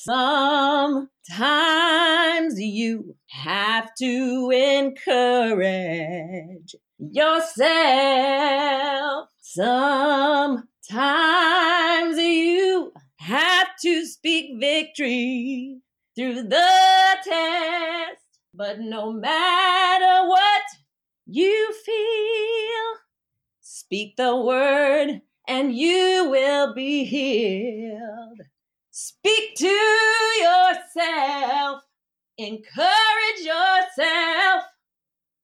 Sometimes you have to encourage yourself. Sometimes you have to speak victory through the test. But no matter what you feel, speak the word and you will be healed. Speak to yourself, encourage yourself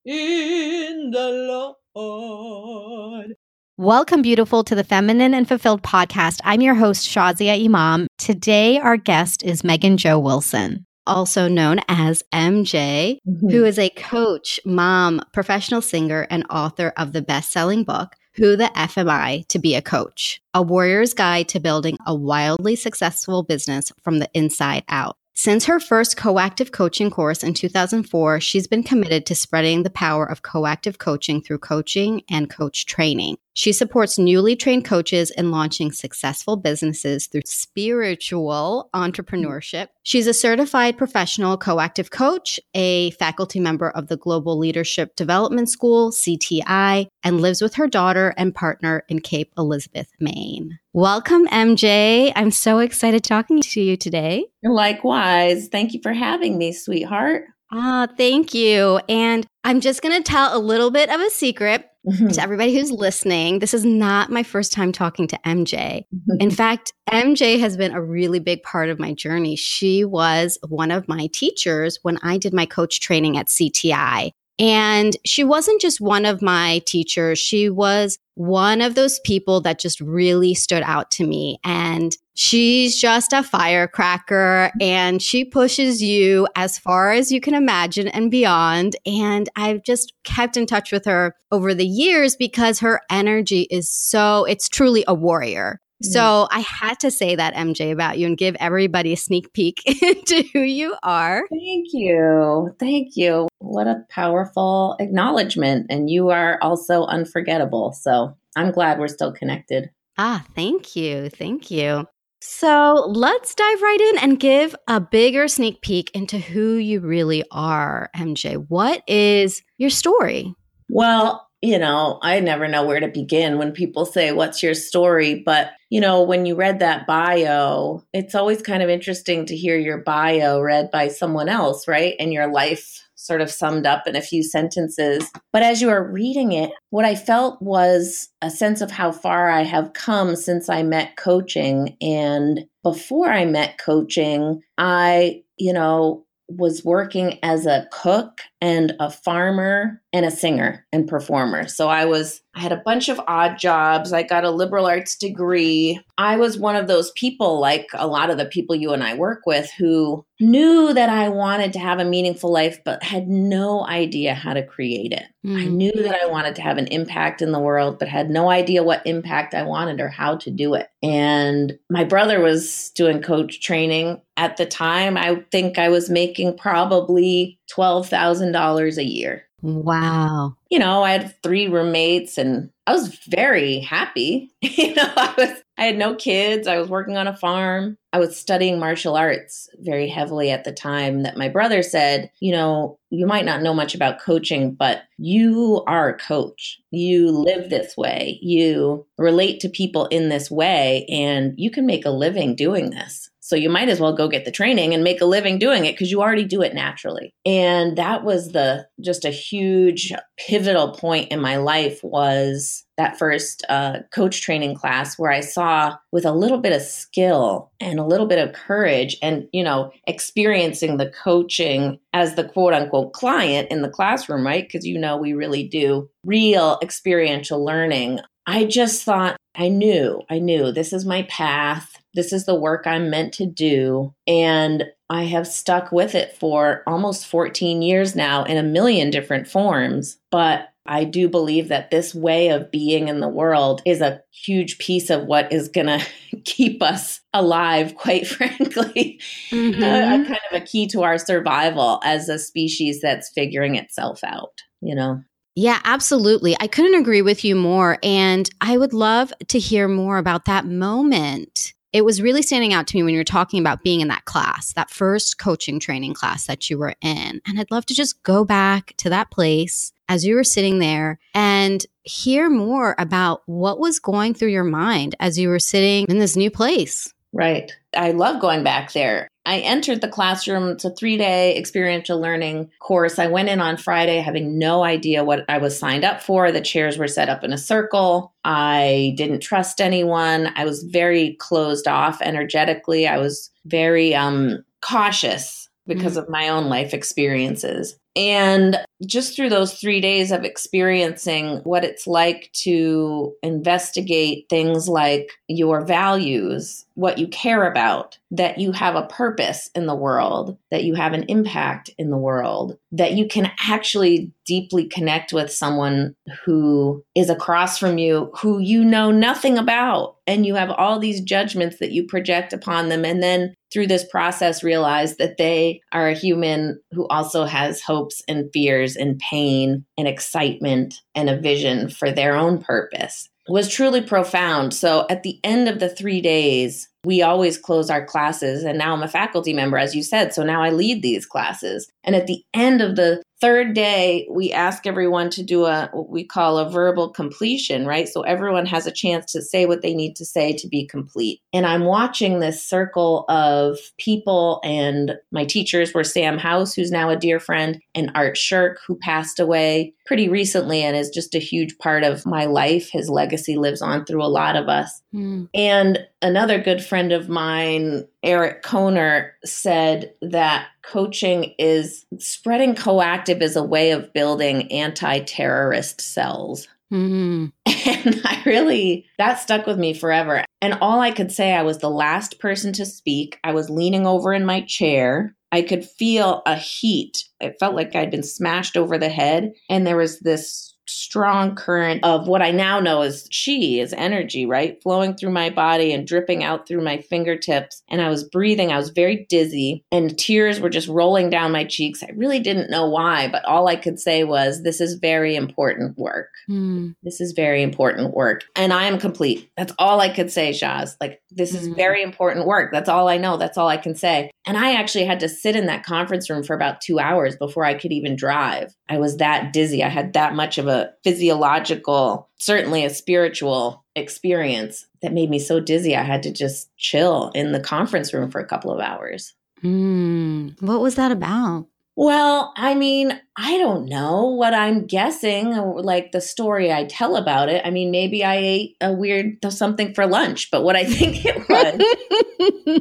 in the Lord. Welcome, beautiful, to the Feminine and Fulfilled podcast. I'm your host, Shazia Imam. Today, our guest is Megan Jo Wilson, also known as MJ, mm-hmm. who is a coach, mom, professional singer, and author of the best selling book, who the F am I to be a coach? A warrior's guide to building a wildly successful business from the inside out. Since her first coactive coaching course in 2004, she's been committed to spreading the power of coactive coaching through coaching and coach training. She supports newly trained coaches in launching successful businesses through spiritual entrepreneurship. She's a certified professional coactive coach, a faculty member of the Global Leadership Development School, CTI, and lives with her daughter and partner in Cape Elizabeth, Maine. Welcome, MJ. I'm so excited talking to you today. Likewise. Thank you for having me, sweetheart. Ah, thank you. And I'm just going to tell a little bit of a secret mm-hmm. to everybody who's listening. This is not my first time talking to MJ. Mm-hmm. In fact, MJ has been a really big part of my journey. She was one of my teachers when I did my coach training at CTI. And she wasn't just one of my teachers. She was one of those people that just really stood out to me. And she's just a firecracker and she pushes you as far as you can imagine and beyond. And I've just kept in touch with her over the years because her energy is so, it's truly a warrior. So I had to say that, MJ, about you and give everybody a sneak peek into who you are. Thank you. Thank you. What a powerful acknowledgement. And you are also unforgettable. So I'm glad we're still connected. Ah, thank you. Thank you. So let's dive right in and give a bigger sneak peek into who you really are, MJ. What is your story? Well, you know, I never know where to begin when people say, What's your story? But, you know, when you read that bio, it's always kind of interesting to hear your bio read by someone else, right? And your life sort of summed up in a few sentences. But as you were reading it, what I felt was a sense of how far I have come since I met coaching. And before I met coaching, I, you know, was working as a cook and a farmer and a singer and performer. So I was I had a bunch of odd jobs. I got a liberal arts degree. I was one of those people like a lot of the people you and I work with who knew that I wanted to have a meaningful life but had no idea how to create it. Mm. I knew that I wanted to have an impact in the world but had no idea what impact I wanted or how to do it. And my brother was doing coach training at the time. I think I was making probably $12,000 a year. Wow. You know, I had three roommates and I was very happy. you know, I was I had no kids. I was working on a farm. I was studying martial arts very heavily at the time that my brother said, you know, you might not know much about coaching, but you are a coach. You live this way. You relate to people in this way and you can make a living doing this. So you might as well go get the training and make a living doing it because you already do it naturally. And that was the just a huge pivotal point in my life was that first uh, coach training class where I saw with a little bit of skill and a little bit of courage and, you know, experiencing the coaching as the quote unquote client in the classroom, right? Because, you know, we really do real experiential learning. I just thought, I knew, I knew this is my path. This is the work I'm meant to do. And I have stuck with it for almost 14 years now in a million different forms. But I do believe that this way of being in the world is a huge piece of what is going to keep us alive, quite frankly. Mm-hmm. Uh, kind of a key to our survival as a species that's figuring itself out, you know? Yeah, absolutely. I couldn't agree with you more. And I would love to hear more about that moment it was really standing out to me when you were talking about being in that class, that first coaching training class that you were in. And I'd love to just go back to that place as you were sitting there and hear more about what was going through your mind as you were sitting in this new place. Right. I love going back there. I entered the classroom. It's a three day experiential learning course. I went in on Friday having no idea what I was signed up for. The chairs were set up in a circle. I didn't trust anyone. I was very closed off energetically. I was very um, cautious because mm-hmm. of my own life experiences. And just through those three days of experiencing what it's like to investigate things like your values, what you care about, that you have a purpose in the world, that you have an impact in the world, that you can actually deeply connect with someone who is across from you, who you know nothing about, and you have all these judgments that you project upon them. And then through this process, realize that they are a human who also has hopes and fears and pain and excitement and a vision for their own purpose was truly profound. So at the end of the three days, we always close our classes. And now I'm a faculty member, as you said. So now I lead these classes. And at the end of the third day, we ask everyone to do a what we call a verbal completion, right? So everyone has a chance to say what they need to say to be complete. And I'm watching this circle of people, and my teachers were Sam House, who's now a dear friend, and Art Shirk, who passed away pretty recently and is just a huge part of my life. His legacy lives on through a lot of us. Mm. And another good friend of mine, Eric Kohner, said that coaching is spreading coactive as a way of building anti terrorist cells. Mm-hmm. And I really, that stuck with me forever. And all I could say, I was the last person to speak. I was leaning over in my chair. I could feel a heat. It felt like I'd been smashed over the head. And there was this strong current of what I now know as chi, is energy, right? Flowing through my body and dripping out through my fingertips. And I was breathing. I was very dizzy and tears were just rolling down my cheeks. I really didn't know why, but all I could say was, This is very important work. Mm. This is very important work. And I am complete. That's all I could say, Shaz. Like, this mm. is hmm. very important work. That's all I know. That's all I can say. And I actually had to sit in that conference room for about two hours before I could even drive. I was that dizzy. I had that much of a physiological, certainly a spiritual experience that made me so dizzy. I had to just chill in the conference room for a couple of hours. Mm, what was that about? Well, I mean, I don't know what I'm guessing, like the story I tell about it. I mean, maybe I ate a weird something for lunch, but what I think it was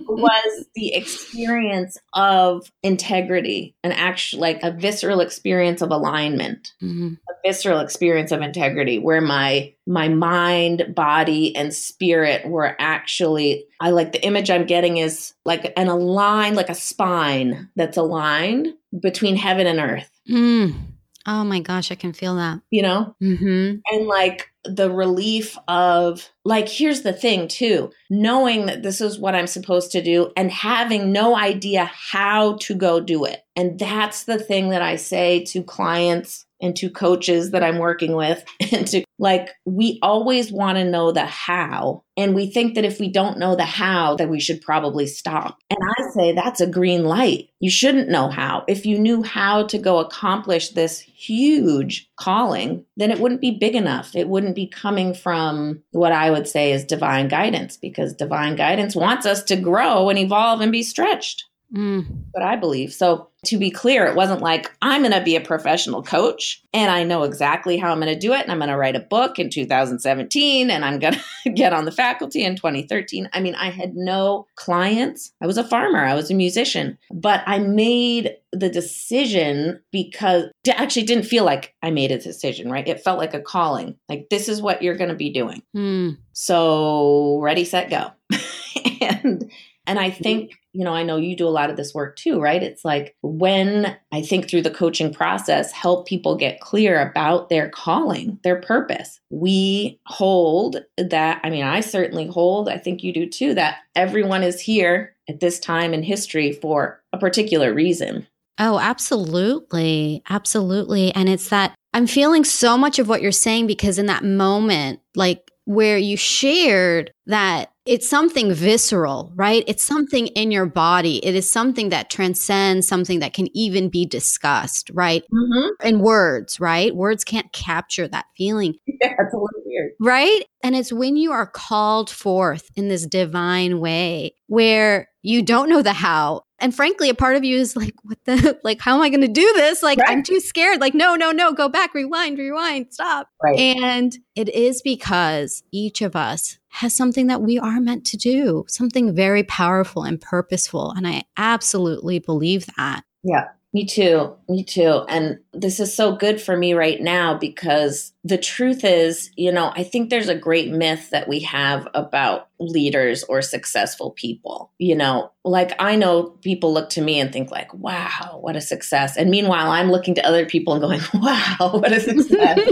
was the experience of integrity, an actual, like a visceral experience of alignment, mm-hmm. a visceral experience of integrity, where my my mind, body, and spirit were actually. I like the image I'm getting is like an aligned, like a spine that's aligned between heaven and earth. Mm. Oh my gosh, I can feel that. You know? Mm-hmm. And like the relief of, like, here's the thing too knowing that this is what I'm supposed to do and having no idea how to go do it. And that's the thing that I say to clients and to coaches that I'm working with and to like we always want to know the how and we think that if we don't know the how that we should probably stop. And I say that's a green light. You shouldn't know how. If you knew how to go accomplish this huge calling, then it wouldn't be big enough. It wouldn't be coming from what I would say is divine guidance because divine guidance wants us to grow and evolve and be stretched. Mm. But I believe. So to be clear, it wasn't like I'm going to be a professional coach and I know exactly how I'm going to do it. And I'm going to write a book in 2017 and I'm going to get on the faculty in 2013. I mean, I had no clients. I was a farmer, I was a musician, but I made the decision because it actually didn't feel like I made a decision, right? It felt like a calling. Like, this is what you're going to be doing. Mm. So, ready, set, go. and and I think, you know, I know you do a lot of this work too, right? It's like when I think through the coaching process, help people get clear about their calling, their purpose. We hold that, I mean, I certainly hold, I think you do too, that everyone is here at this time in history for a particular reason. Oh, absolutely. Absolutely. And it's that I'm feeling so much of what you're saying because in that moment, like where you shared that it's something visceral, right? It's something in your body. It is something that transcends something that can even be discussed, right? Mm-hmm. In words, right? Words can't capture that feeling. Yeah, it's a little weird. Right? And it's when you are called forth in this divine way where you don't know the how. And frankly, a part of you is like, what the, like, how am I going to do this? Like, right. I'm too scared. Like, no, no, no, go back, rewind, rewind, stop. Right. And it is because each of us has something that we are meant to do, something very powerful and purposeful. And I absolutely believe that. Yeah. Me too. Me too. And this is so good for me right now because the truth is, you know, I think there's a great myth that we have about leaders or successful people. You know, like I know people look to me and think like, "Wow, what a success." And meanwhile, I'm looking to other people and going, "Wow, what a success."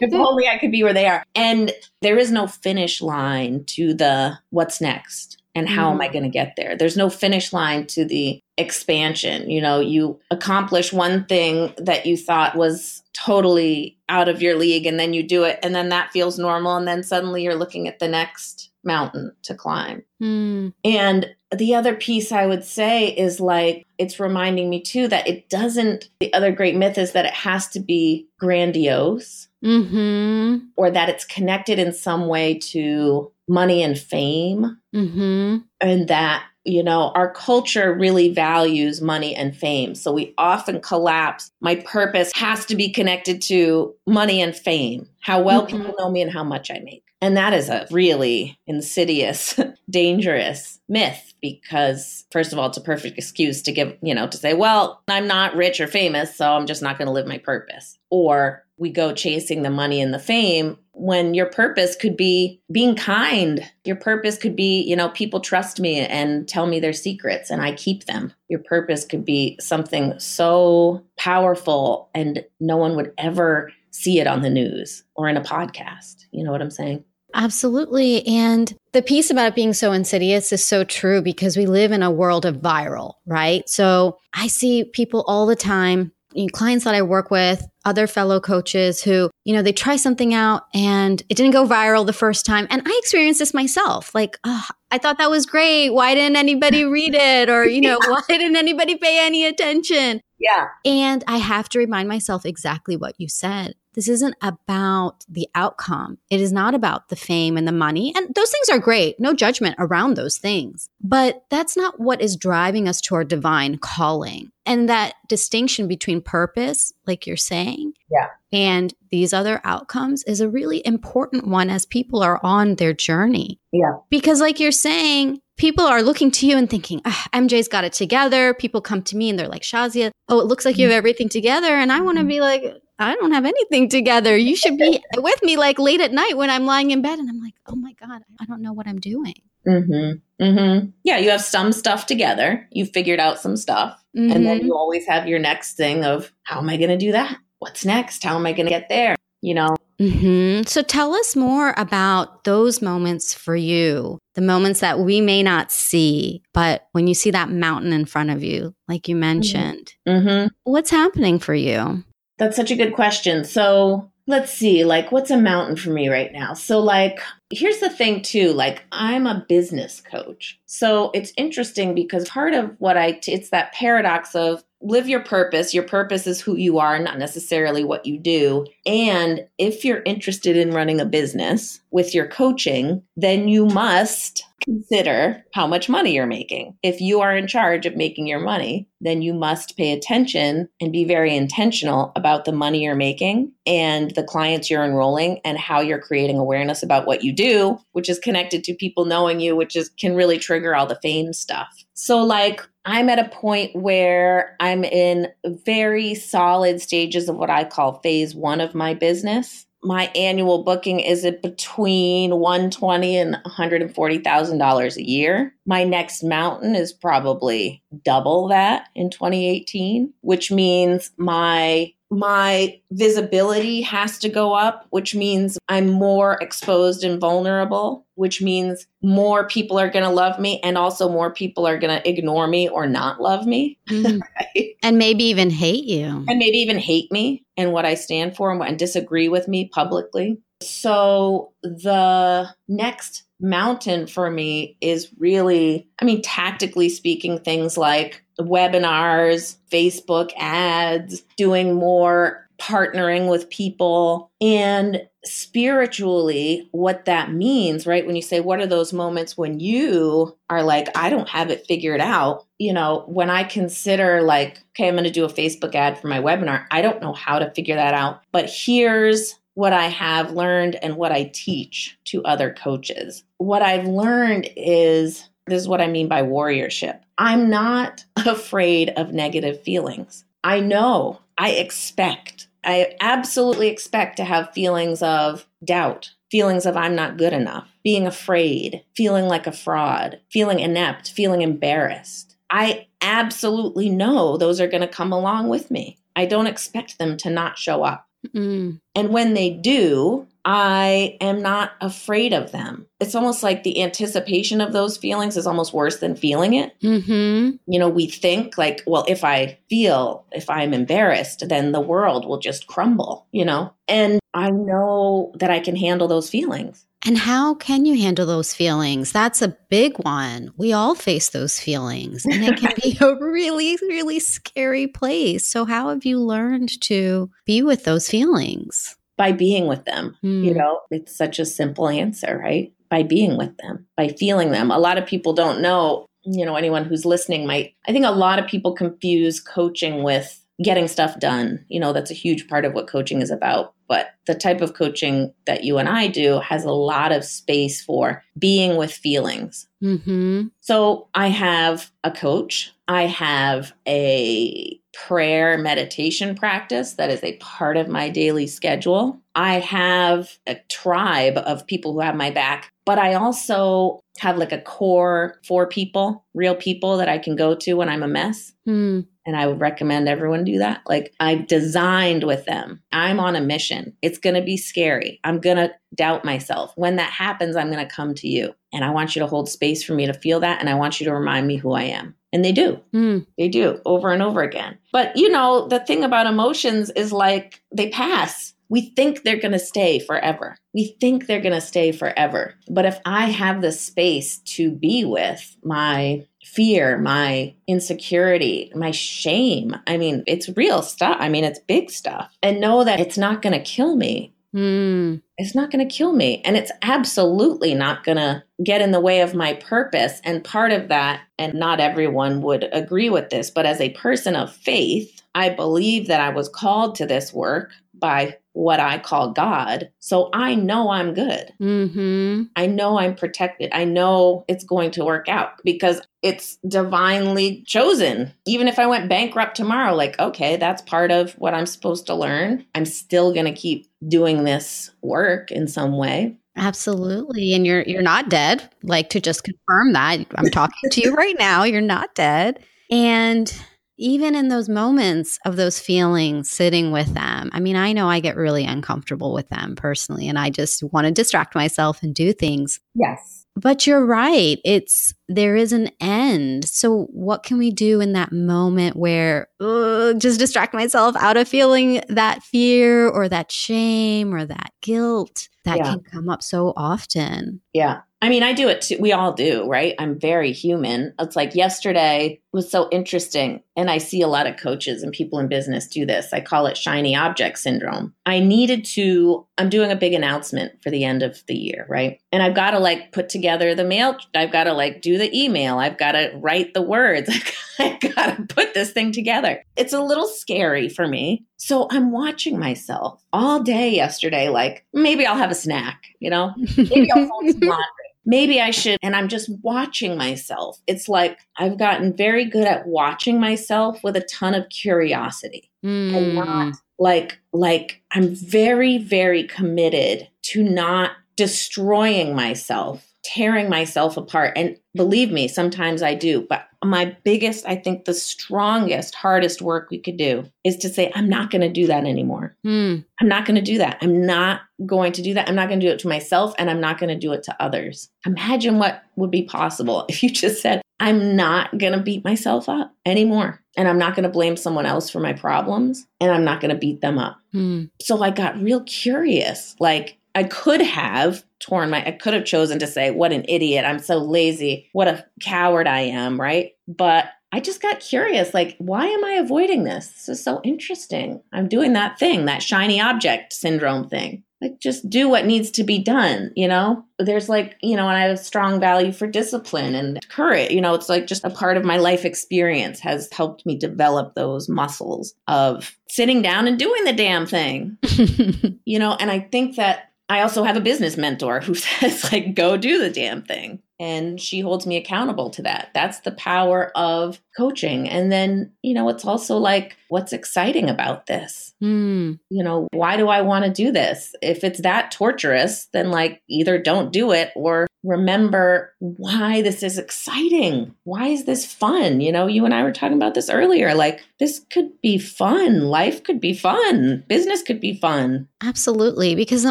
if only I could be where they are. And there is no finish line to the what's next and how mm-hmm. am I mm-hmm. going to get there? There's no finish line to the expansion. You know, you accomplish one thing that you thought was totally out of your league, and then you do it, and then that feels normal, and then suddenly you're looking at the next mountain to climb. Mm. And the other piece I would say is like, it's reminding me too that it doesn't, the other great myth is that it has to be grandiose. Mm-hmm. Or that it's connected in some way to money and fame. Mm-hmm. And that, you know, our culture really values money and fame. So we often collapse. My purpose has to be connected to money and fame, how well mm-hmm. people know me and how much I make. And that is a really insidious, dangerous myth because, first of all, it's a perfect excuse to give, you know, to say, well, I'm not rich or famous, so I'm just not going to live my purpose. Or we go chasing the money and the fame when your purpose could be being kind. Your purpose could be, you know, people trust me and tell me their secrets and I keep them. Your purpose could be something so powerful and no one would ever see it on the news or in a podcast. You know what I'm saying? Absolutely. And the piece about it being so insidious is so true because we live in a world of viral, right? So I see people all the time you know, clients that I work with, other fellow coaches who, you know, they try something out and it didn't go viral the first time. And I experienced this myself. Like, oh, I thought that was great. Why didn't anybody read it? Or, you know, why didn't anybody pay any attention? Yeah. And I have to remind myself exactly what you said. This isn't about the outcome. It is not about the fame and the money. And those things are great. No judgment around those things. But that's not what is driving us to our divine calling. And that distinction between purpose, like you're saying, yeah. and these other outcomes is a really important one as people are on their journey. Yeah. Because, like you're saying, people are looking to you and thinking, oh, ah, MJ's got it together. People come to me and they're like, Shazia, oh, it looks like you have everything together. And I want to mm-hmm. be like, I don't have anything together. You should be with me like late at night when I'm lying in bed and I'm like, oh my God, I don't know what I'm doing. Mm-hmm. Mm-hmm. Yeah, you have some stuff together. You figured out some stuff. Mm-hmm. And then mm-hmm. you always have your next thing of how am I going to do that? What's next? How am I going to get there? You know? Mm-hmm. So tell us more about those moments for you, the moments that we may not see, but when you see that mountain in front of you, like you mm-hmm. mentioned, mm-hmm. what's happening for you? That's such a good question. So let's see, like, what's a mountain for me right now? So, like, here's the thing, too. Like, I'm a business coach. So it's interesting because part of what I, t- it's that paradox of live your purpose. Your purpose is who you are, not necessarily what you do. And if you're interested in running a business with your coaching, then you must consider how much money you're making. If you are in charge of making your money, then you must pay attention and be very intentional about the money you're making and the clients you're enrolling and how you're creating awareness about what you do, which is connected to people knowing you, which is can really trigger all the fame stuff. So like I'm at a point where I'm in very solid stages of what I call phase 1 of my business my annual booking is at between 120 and 140,000 dollars a year. My next mountain is probably double that in 2018, which means my my visibility has to go up, which means I'm more exposed and vulnerable, which means more people are going to love me and also more people are going to ignore me or not love me. Mm. right? And maybe even hate you. And maybe even hate me and what I stand for and, and disagree with me publicly. So the next mountain for me is really, I mean, tactically speaking, things like webinars, Facebook ads, doing more partnering with people. And spiritually what that means right when you say what are those moments when you are like i don't have it figured out you know when i consider like okay i'm going to do a facebook ad for my webinar i don't know how to figure that out. But here's what i have learned and what i teach to other coaches what i've learned is this is what i mean by warriorship i'm not afraid of negative feelings i know i expect I absolutely expect to have feelings of doubt, feelings of I'm not good enough, being afraid, feeling like a fraud, feeling inept, feeling embarrassed. I absolutely know those are going to come along with me. I don't expect them to not show up. Mm. And when they do, I am not afraid of them. It's almost like the anticipation of those feelings is almost worse than feeling it. Mm-hmm. You know, we think like, well, if I feel, if I'm embarrassed, then the world will just crumble, you know? And I know that I can handle those feelings. And how can you handle those feelings? That's a big one. We all face those feelings, and it can be a really, really scary place. So, how have you learned to be with those feelings? By being with them. Mm. You hmm. know, it's such a simple answer, right? By being with them, by feeling them. A lot of people don't know, you know, anyone who's listening might, I think a lot of people confuse coaching with getting stuff done. You know, that's a huge part of what coaching is about. But the type of coaching that you and I do has a lot of space for being with feelings. Mm-hmm. So I have a coach, I have a prayer meditation practice that is a part of my daily schedule. I have a tribe of people who have my back, but I also have like a core four people, real people that I can go to when I'm a mess. Hmm. And I would recommend everyone do that. Like I've designed with them. I'm on a mission. It's going to be scary. I'm going to doubt myself. When that happens, I'm going to come to you. And I want you to hold space for me to feel that. And I want you to remind me who I am. And they do. Mm. They do over and over again. But you know, the thing about emotions is like they pass. We think they're going to stay forever. We think they're going to stay forever. But if I have the space to be with my fear, my insecurity, my shame, I mean, it's real stuff. I mean, it's big stuff. And know that it's not going to kill me. Mm. It's not going to kill me. And it's absolutely not going to get in the way of my purpose. And part of that, and not everyone would agree with this, but as a person of faith, I believe that I was called to this work by what I call God. So I know I'm good. Mm-hmm. I know I'm protected. I know it's going to work out because it's divinely chosen. Even if I went bankrupt tomorrow, like, okay, that's part of what I'm supposed to learn. I'm still going to keep doing this work in some way. Absolutely. And you're you're not dead. Like to just confirm that. I'm talking to you right now. You're not dead. And even in those moments of those feelings, sitting with them, I mean, I know I get really uncomfortable with them personally, and I just want to distract myself and do things. Yes. But you're right. It's there is an end. So, what can we do in that moment where uh, just distract myself out of feeling that fear or that shame or that guilt that yeah. can come up so often? Yeah. I mean, I do it too. We all do, right? I'm very human. It's like yesterday was so interesting. And I see a lot of coaches and people in business do this. I call it shiny object syndrome. I needed to, I'm doing a big announcement for the end of the year, right? And I've got to like put together the mail. I've got to like do the email. I've got to write the words. I've got to put this thing together. It's a little scary for me. So I'm watching myself all day yesterday, like maybe I'll have a snack, you know? Maybe I'll fold some laundry maybe I should. And I'm just watching myself. It's like I've gotten very good at watching myself with a ton of curiosity mm. and not like, like I'm very, very committed to not destroying myself tearing myself apart. And believe me, sometimes I do. But my biggest, I think the strongest, hardest work we could do is to say, I'm not going to do that anymore. Mm. I'm not going to do that. I'm not going to do that. I'm not going to do it to myself and I'm not going to do it to others. Imagine what would be possible if you just said, I'm not going to beat myself up anymore. And I'm not going to blame someone else for my problems. And I'm not going to beat them up. Mm. So I got real curious like, I could have torn my, I could have chosen to say, what an idiot. I'm so lazy. What a coward I am. Right. But I just got curious like, why am I avoiding this? This is so interesting. I'm doing that thing, that shiny object syndrome thing like just do what needs to be done you know there's like you know and i have a strong value for discipline and courage you know it's like just a part of my life experience has helped me develop those muscles of sitting down and doing the damn thing you know and i think that i also have a business mentor who says like go do the damn thing and she holds me accountable to that. That's the power of coaching. And then, you know, it's also like, what's exciting about this? Mm. You know, why do I want to do this? If it's that torturous, then like either don't do it or remember why this is exciting. Why is this fun? You know, you and I were talking about this earlier. Like, this could be fun. Life could be fun. Business could be fun. Absolutely. Because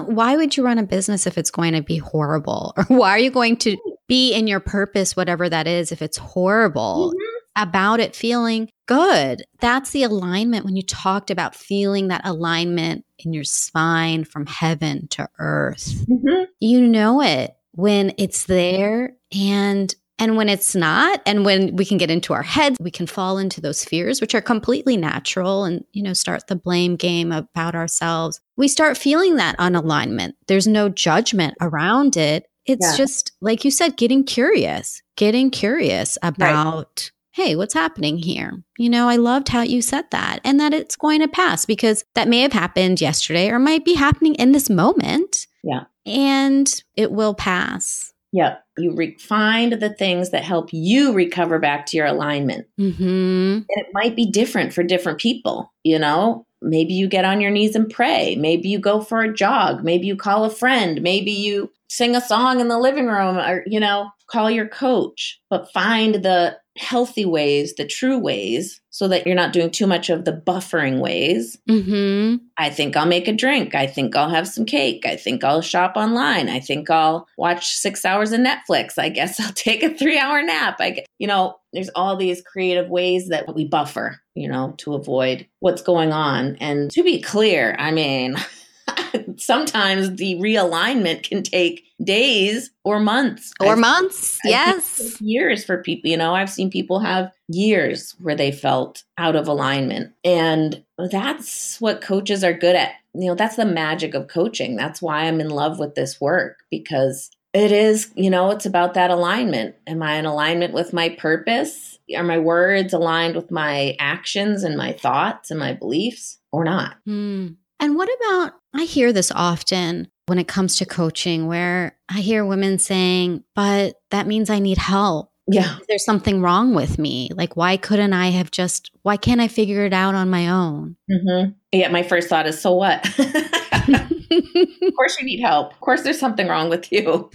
why would you run a business if it's going to be horrible? Or why are you going to be in your purpose, whatever that is, if it's horrible? Mm-hmm about it feeling good. That's the alignment when you talked about feeling that alignment in your spine from heaven to earth. Mm-hmm. You know it when it's there and and when it's not and when we can get into our heads we can fall into those fears which are completely natural and you know start the blame game about ourselves we start feeling that unalignment there's no judgment around it it's yeah. just like you said getting curious getting curious about right hey, what's happening here? You know, I loved how you said that and that it's going to pass because that may have happened yesterday or might be happening in this moment. Yeah. And it will pass. Yep. You re- find the things that help you recover back to your alignment. Mm-hmm. And it might be different for different people, you know? Maybe you get on your knees and pray. Maybe you go for a jog. Maybe you call a friend. Maybe you sing a song in the living room or, you know, call your coach, but find the healthy ways, the true ways, so that you're not doing too much of the buffering ways. Mm-hmm. I think I'll make a drink. I think I'll have some cake. I think I'll shop online. I think I'll watch six hours of Netflix. I guess I'll take a three hour nap. I, get, you know, there's all these creative ways that we buffer, you know, to avoid what's going on. And to be clear, I mean, sometimes the realignment can take days or months. Or I've, months yes. years for people you know i've seen people have years where they felt out of alignment and that's what coaches are good at. You know that's the magic of coaching. That's why i'm in love with this work because it is you know it's about that alignment. Am i in alignment with my purpose? Are my words aligned with my actions and my thoughts and my beliefs or not? Mm. And what about, I hear this often when it comes to coaching, where I hear women saying, but that means I need help. Yeah. There's something wrong with me. Like, why couldn't I have just, why can't I figure it out on my own? Mm-hmm. Yeah. My first thought is, so what? of course you need help. Of course there's something wrong with you.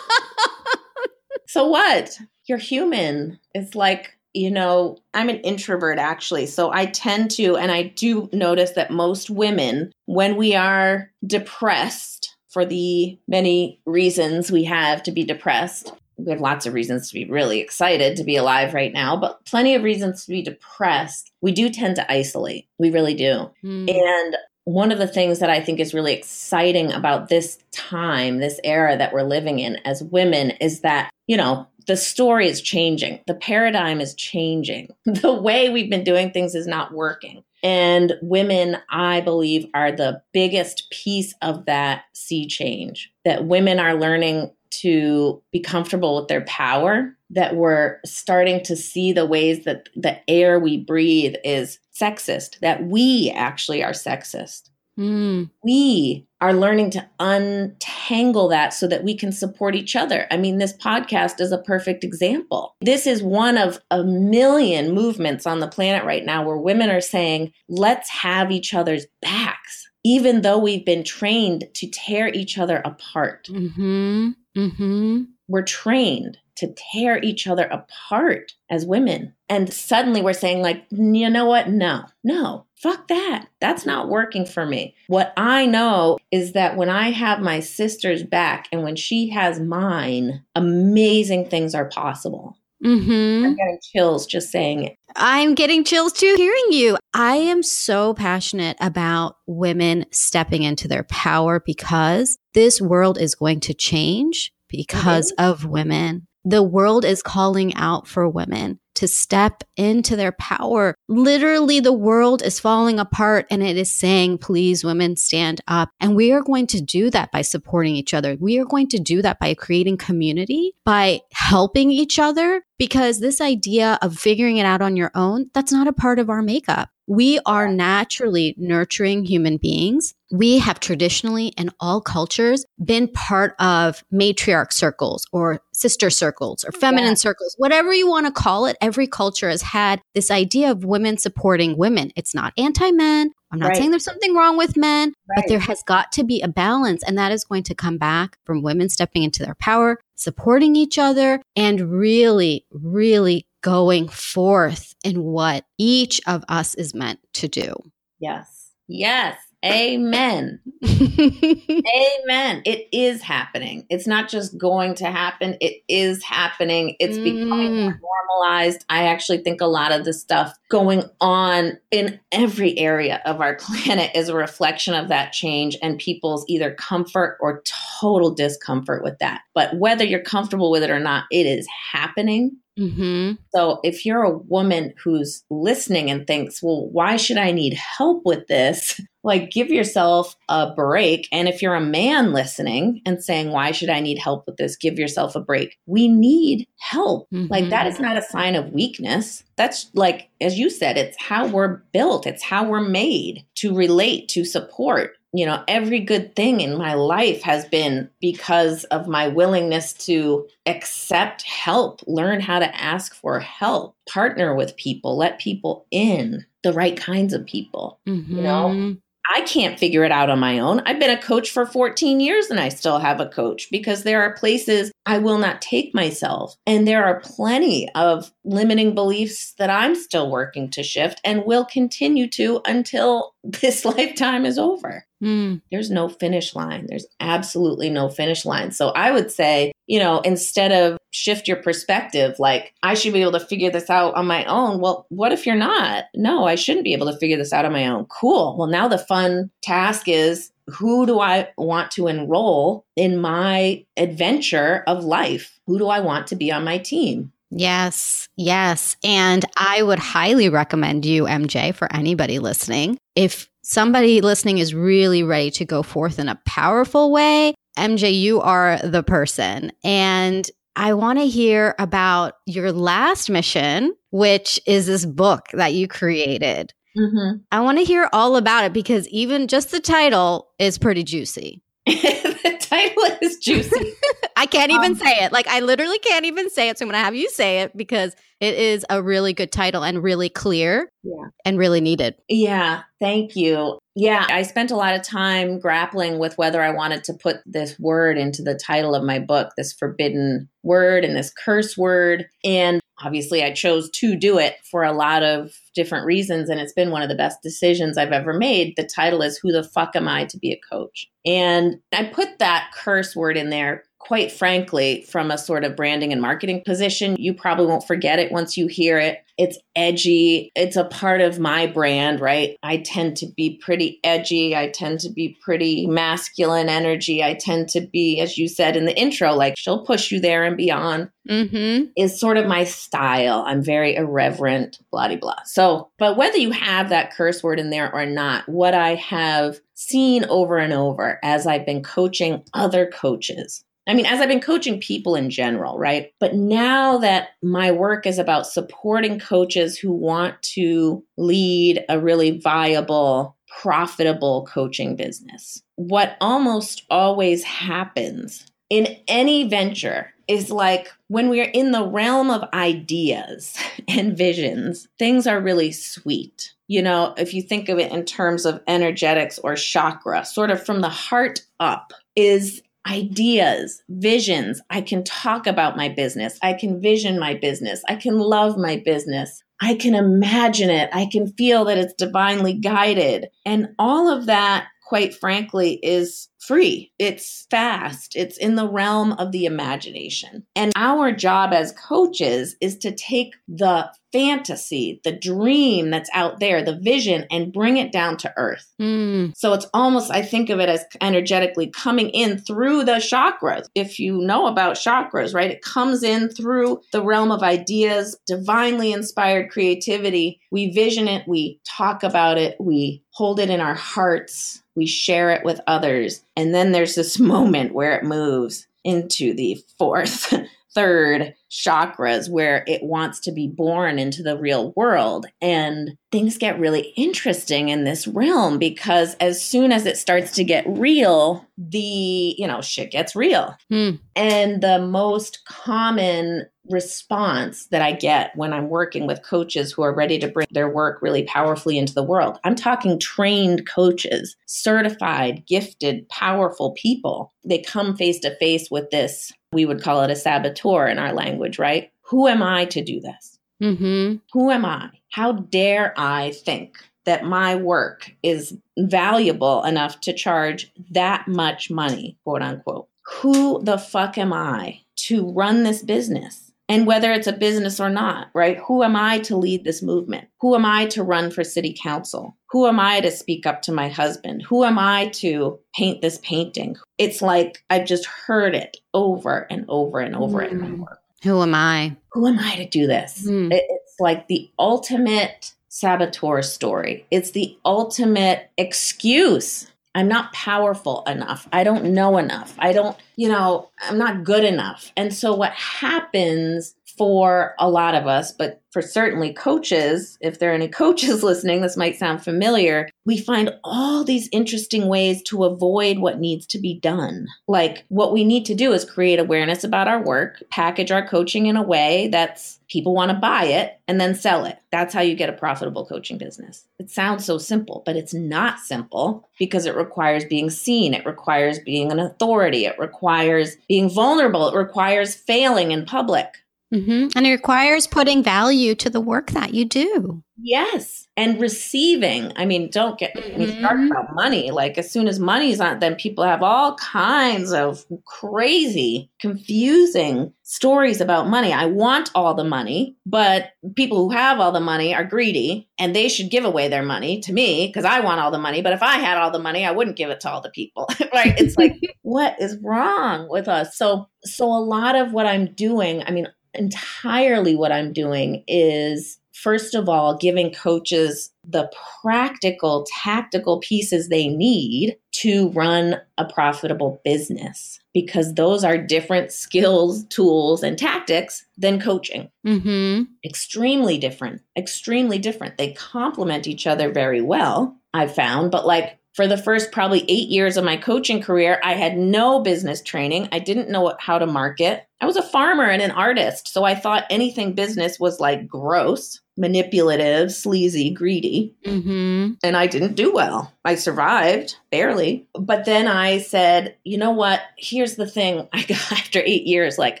so what? You're human. It's like, you know, I'm an introvert actually. So I tend to, and I do notice that most women, when we are depressed for the many reasons we have to be depressed, we have lots of reasons to be really excited to be alive right now, but plenty of reasons to be depressed. We do tend to isolate. We really do. Mm. And one of the things that I think is really exciting about this time, this era that we're living in as women, is that, you know, the story is changing. The paradigm is changing. The way we've been doing things is not working. And women, I believe, are the biggest piece of that sea change. That women are learning to be comfortable with their power, that we're starting to see the ways that the air we breathe is sexist, that we actually are sexist. Mm. We are learning to untangle that so that we can support each other. I mean, this podcast is a perfect example. This is one of a million movements on the planet right now where women are saying, let's have each other's backs, even though we've been trained to tear each other apart. Mm-hmm. Mm-hmm. We're trained to tear each other apart as women. And suddenly we're saying, like, you know what? No, no, fuck that. That's not working for me. What I know is that when I have my sister's back and when she has mine, amazing things are possible. Mm-hmm. I'm getting chills just saying it. I'm getting chills too hearing you. I am so passionate about women stepping into their power because this world is going to change because mm-hmm. of women. The world is calling out for women to step into their power. Literally, the world is falling apart and it is saying, please, women, stand up. And we are going to do that by supporting each other. We are going to do that by creating community, by helping each other, because this idea of figuring it out on your own, that's not a part of our makeup. We are naturally nurturing human beings. We have traditionally, in all cultures, been part of matriarch circles or sister circles or feminine yeah. circles, whatever you want to call it. Every culture has had this idea of women supporting women. It's not anti men. I'm not right. saying there's something wrong with men, right. but there has got to be a balance. And that is going to come back from women stepping into their power, supporting each other, and really, really going forth in what each of us is meant to do. Yes. Yes. Amen. Amen. It is happening. It's not just going to happen, it is happening. It's mm. becoming normalized. I actually think a lot of the stuff going on in every area of our planet is a reflection of that change and people's either comfort or total discomfort with that. But whether you're comfortable with it or not, it is happening. Mm-hmm. So if you're a woman who's listening and thinks, well, why should I need help with this? Like, give yourself a break. And if you're a man listening and saying, why should I need help with this? Give yourself a break. We need help. Mm-hmm. Like, that is not a sign of weakness. That's like, as you said, it's how we're built, it's how we're made to relate, to support you know, every good thing in my life has been because of my willingness to accept help, learn how to ask for help, partner with people, let people in, the right kinds of people. Mm-hmm. You know, mm-hmm. I can't figure it out on my own. I've been a coach for 14 years and I still have a coach because there are places I will not take myself. And there are plenty of limiting beliefs that I'm still working to shift and will continue to until this lifetime is over. Mm. There's no finish line. There's absolutely no finish line. So I would say, you know, instead of shift your perspective, like I should be able to figure this out on my own. Well, what if you're not? No, I shouldn't be able to figure this out on my own. Cool. Well, now the fun task is who do I want to enroll in my adventure of life? Who do I want to be on my team? Yes, yes. And I would highly recommend you, MJ, for anybody listening. If somebody listening is really ready to go forth in a powerful way, MJ, you are the person. And I want to hear about your last mission, which is this book that you created. Mm-hmm. I want to hear all about it because even just the title is pretty juicy. the title is juicy. I can't even um, say it. Like I literally can't even say it. So I'm going to have you say it because it is a really good title and really clear. Yeah. And really needed. Yeah. Thank you. Yeah, I spent a lot of time grappling with whether I wanted to put this word into the title of my book, this forbidden word and this curse word. And obviously, I chose to do it for a lot of different reasons. And it's been one of the best decisions I've ever made. The title is Who the Fuck Am I to Be a Coach? And I put that curse word in there quite frankly, from a sort of branding and marketing position, you probably won't forget it once you hear it. It's edgy. It's a part of my brand, right? I tend to be pretty edgy. I tend to be pretty masculine energy. I tend to be, as you said in the intro, like she'll push you there and beyond. Mm-hmm. Is sort of my style. I'm very irreverent, blah, blah. So, but whether you have that curse word in there or not, what I have seen over and over as I've been coaching other coaches I mean, as I've been coaching people in general, right? But now that my work is about supporting coaches who want to lead a really viable, profitable coaching business, what almost always happens in any venture is like when we're in the realm of ideas and visions, things are really sweet. You know, if you think of it in terms of energetics or chakra, sort of from the heart up, is ideas, visions. I can talk about my business. I can vision my business. I can love my business. I can imagine it. I can feel that it's divinely guided. And all of that quite frankly, is free. It's fast. It's in the realm of the imagination. And our job as coaches is to take the fantasy, the dream that's out there, the vision, and bring it down to earth. Mm. So it's almost, I think of it as energetically coming in through the chakras. If you know about chakras, right, it comes in through the realm of ideas, divinely inspired creativity. We vision it, we talk about it, we hold it in our hearts, we share it with others. And then there's this moment where it moves into the fourth third chakras where it wants to be born into the real world. And things get really interesting in this realm because as soon as it starts to get real, the, you know, shit gets real. Hmm. And the most common response that I get when I'm working with coaches who are ready to bring their work really powerfully into the world. I'm talking trained coaches, certified, gifted, powerful people. They come face to face with this we would call it a saboteur in our language, right? Who am I to do this? Mm-hmm. Who am I? How dare I think that my work is valuable enough to charge that much money, quote unquote? Who the fuck am I to run this business? And whether it's a business or not, right? Who am I to lead this movement? Who am I to run for city council? Who am I to speak up to my husband? Who am I to paint this painting? It's like I've just heard it over and over and over mm. in my work. Who am I? Who am I to do this? Mm. It's like the ultimate saboteur story. It's the ultimate excuse I'm not powerful enough. I don't know enough. I don't, you know, I'm not good enough. And so what happens for a lot of us, but for certainly coaches, if there are any coaches listening, this might sound familiar. We find all these interesting ways to avoid what needs to be done. Like what we need to do is create awareness about our work, package our coaching in a way that's people want to buy it and then sell it. That's how you get a profitable coaching business. It sounds so simple, but it's not simple because it requires being seen, it requires being an authority, it requires being vulnerable, it requires failing in public. Mm-hmm. And it requires putting value to the work that you do. Yes. And receiving. I mean, don't get mm-hmm. me started about money. Like, as soon as money's on, then people have all kinds of crazy, confusing stories about money. I want all the money, but people who have all the money are greedy and they should give away their money to me because I want all the money. But if I had all the money, I wouldn't give it to all the people. right. It's like, what is wrong with us? So, so a lot of what I'm doing, I mean, entirely what I'm doing is first of all giving coaches the practical tactical pieces they need to run a profitable business because those are different skills tools and tactics than coaching mm-hmm. extremely different extremely different they complement each other very well i've found but like for the first probably eight years of my coaching career, I had no business training. I didn't know how to market. I was a farmer and an artist, so I thought anything business was like gross, manipulative, sleazy, greedy. Mm-hmm. And I didn't do well. I survived barely. But then I said, you know what? Here's the thing. I got after eight years, like,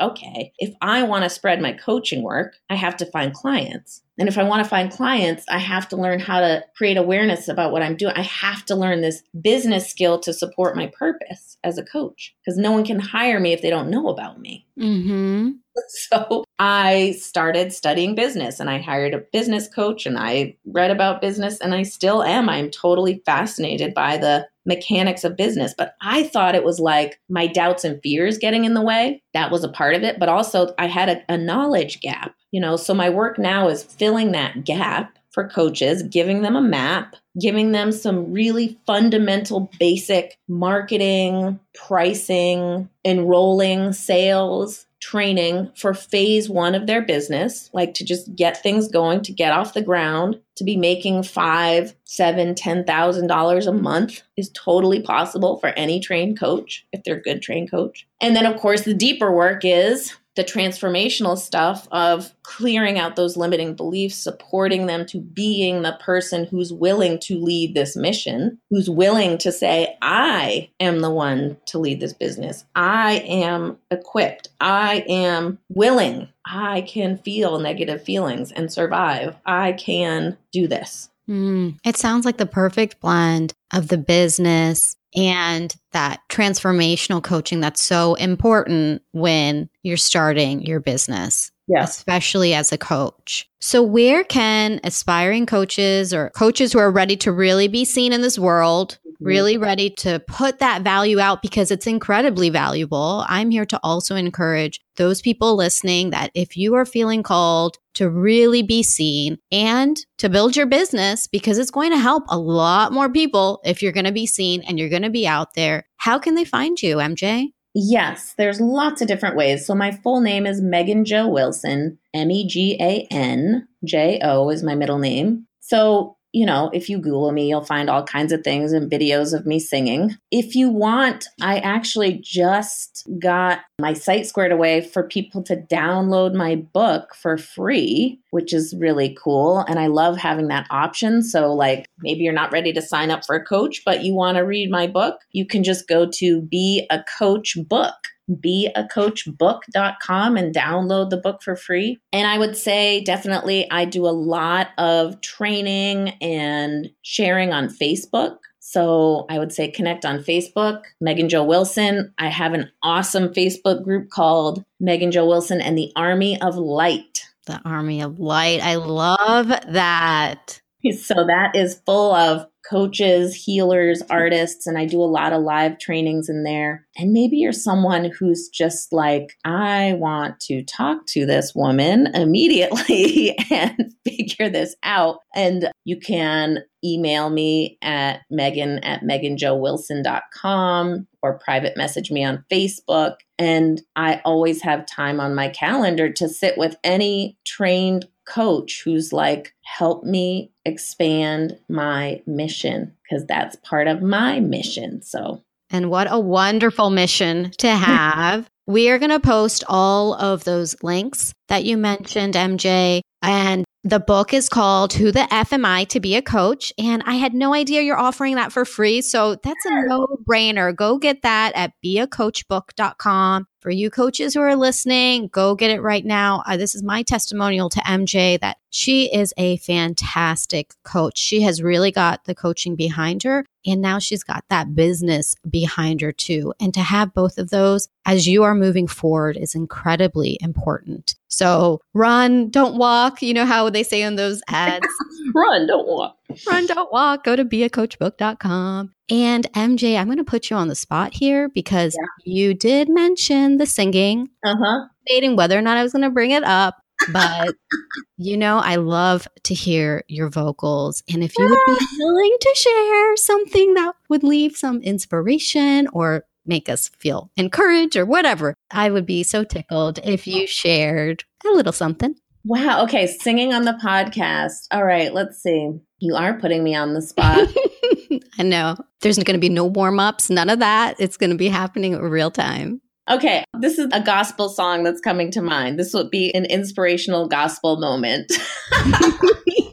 okay, if I want to spread my coaching work, I have to find clients. And if I want to find clients, I have to learn how to create awareness about what I'm doing. I have to learn this business skill to support my purpose as a coach because no one can hire me if they don't know about me. Mm-hmm. So I started studying business and I hired a business coach and I read about business and I still am. I'm totally fascinated by the mechanics of business. But I thought it was like my doubts and fears getting in the way. That was a part of it. But also, I had a, a knowledge gap, you know. So my work now is filling that gap for coaches, giving them a map, giving them some really fundamental, basic marketing, pricing, enrolling, sales training for phase one of their business, like to just get things going, to get off the ground, to be making five, seven, ten thousand dollars a month is totally possible for any trained coach if they're a good trained coach. And then, of course, the deeper work is the transformational stuff of clearing out those limiting beliefs, supporting them to being the person who's willing to lead this mission, who's willing to say, I am the one to lead this business. I am equipped. I am willing. I can feel negative feelings and survive. I can do this. Mm, it sounds like the perfect blend of the business and that transformational coaching that's so important when you're starting your business. Yes. Especially as a coach. So, where can aspiring coaches or coaches who are ready to really be seen in this world. Really ready to put that value out because it's incredibly valuable? I'm here to also encourage those people listening that if you are feeling called to really be seen and to build your business, because it's going to help a lot more people if you're going to be seen and you're going to be out there, how can they find you, MJ? Yes, there's lots of different ways. So my full name is Megan Jo Wilson. M E G A N J O is my middle name. So you know, if you Google me, you'll find all kinds of things and videos of me singing. If you want, I actually just got my site squared away for people to download my book for free, which is really cool. And I love having that option. So, like, maybe you're not ready to sign up for a coach, but you want to read my book, you can just go to Be a Coach Book beacoachbook.com and download the book for free. And I would say definitely I do a lot of training and sharing on Facebook. So I would say connect on Facebook, Megan Jo Wilson. I have an awesome Facebook group called Megan Jo Wilson and the Army of Light. The Army of Light. I love that. So that is full of coaches, healers, artists, and I do a lot of live trainings in there. And maybe you're someone who's just like, I want to talk to this woman immediately and figure this out. And you can email me at megan at meganjowilson.com or private message me on Facebook. And I always have time on my calendar to sit with any trained coach who's like, help me expand my mission because that's part of my mission. So, and what a wonderful mission to have. we are going to post all of those links that you mentioned, MJ, and the book is called Who the F Am I to Be a Coach? And I had no idea you're offering that for free. So that's a no brainer. Go get that at beacoachbook.com. For you coaches who are listening, go get it right now. Uh, this is my testimonial to MJ that she is a fantastic coach. She has really got the coaching behind her, and now she's got that business behind her too. And to have both of those as you are moving forward is incredibly important. So run, don't walk. You know how they say in those ads run, don't walk. Run, don't walk. Go to beacoachbook.com. And MJ, I'm going to put you on the spot here because yeah. you did mention the singing. Uh huh. Debating whether or not I was going to bring it up. But, you know, I love to hear your vocals. And if you would be willing to share something that would leave some inspiration or make us feel encouraged or whatever, I would be so tickled if you shared a little something. Wow. Okay. Singing on the podcast. All right. Let's see. You are putting me on the spot. I know. There's going to be no warm ups, none of that. It's going to be happening in real time. Okay. This is a gospel song that's coming to mind. This would be an inspirational gospel moment.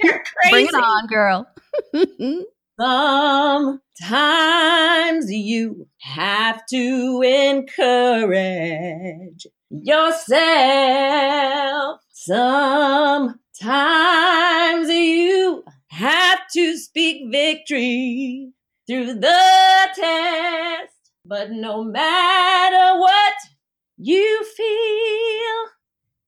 You're crazy. Bring it on, girl. Sometimes you have to encourage yourself. Sometimes you have to speak victory through the test. But no matter what you feel,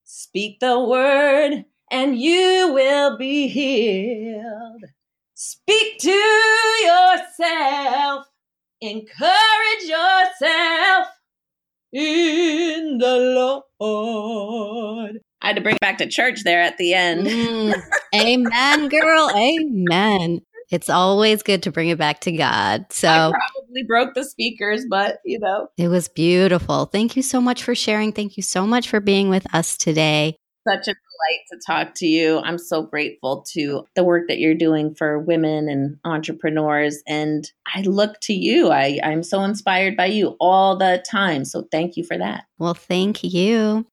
speak the word and you will be healed. Speak to yourself, encourage yourself in the Lord. I had to bring it back to church there at the end. Mm, amen, girl. Amen. It's always good to bring it back to God. So I probably broke the speakers, but you know. It was beautiful. Thank you so much for sharing. Thank you so much for being with us today such a delight to talk to you. I'm so grateful to the work that you're doing for women and entrepreneurs. And I look to you. I, I'm so inspired by you all the time. So thank you for that. Well, thank you.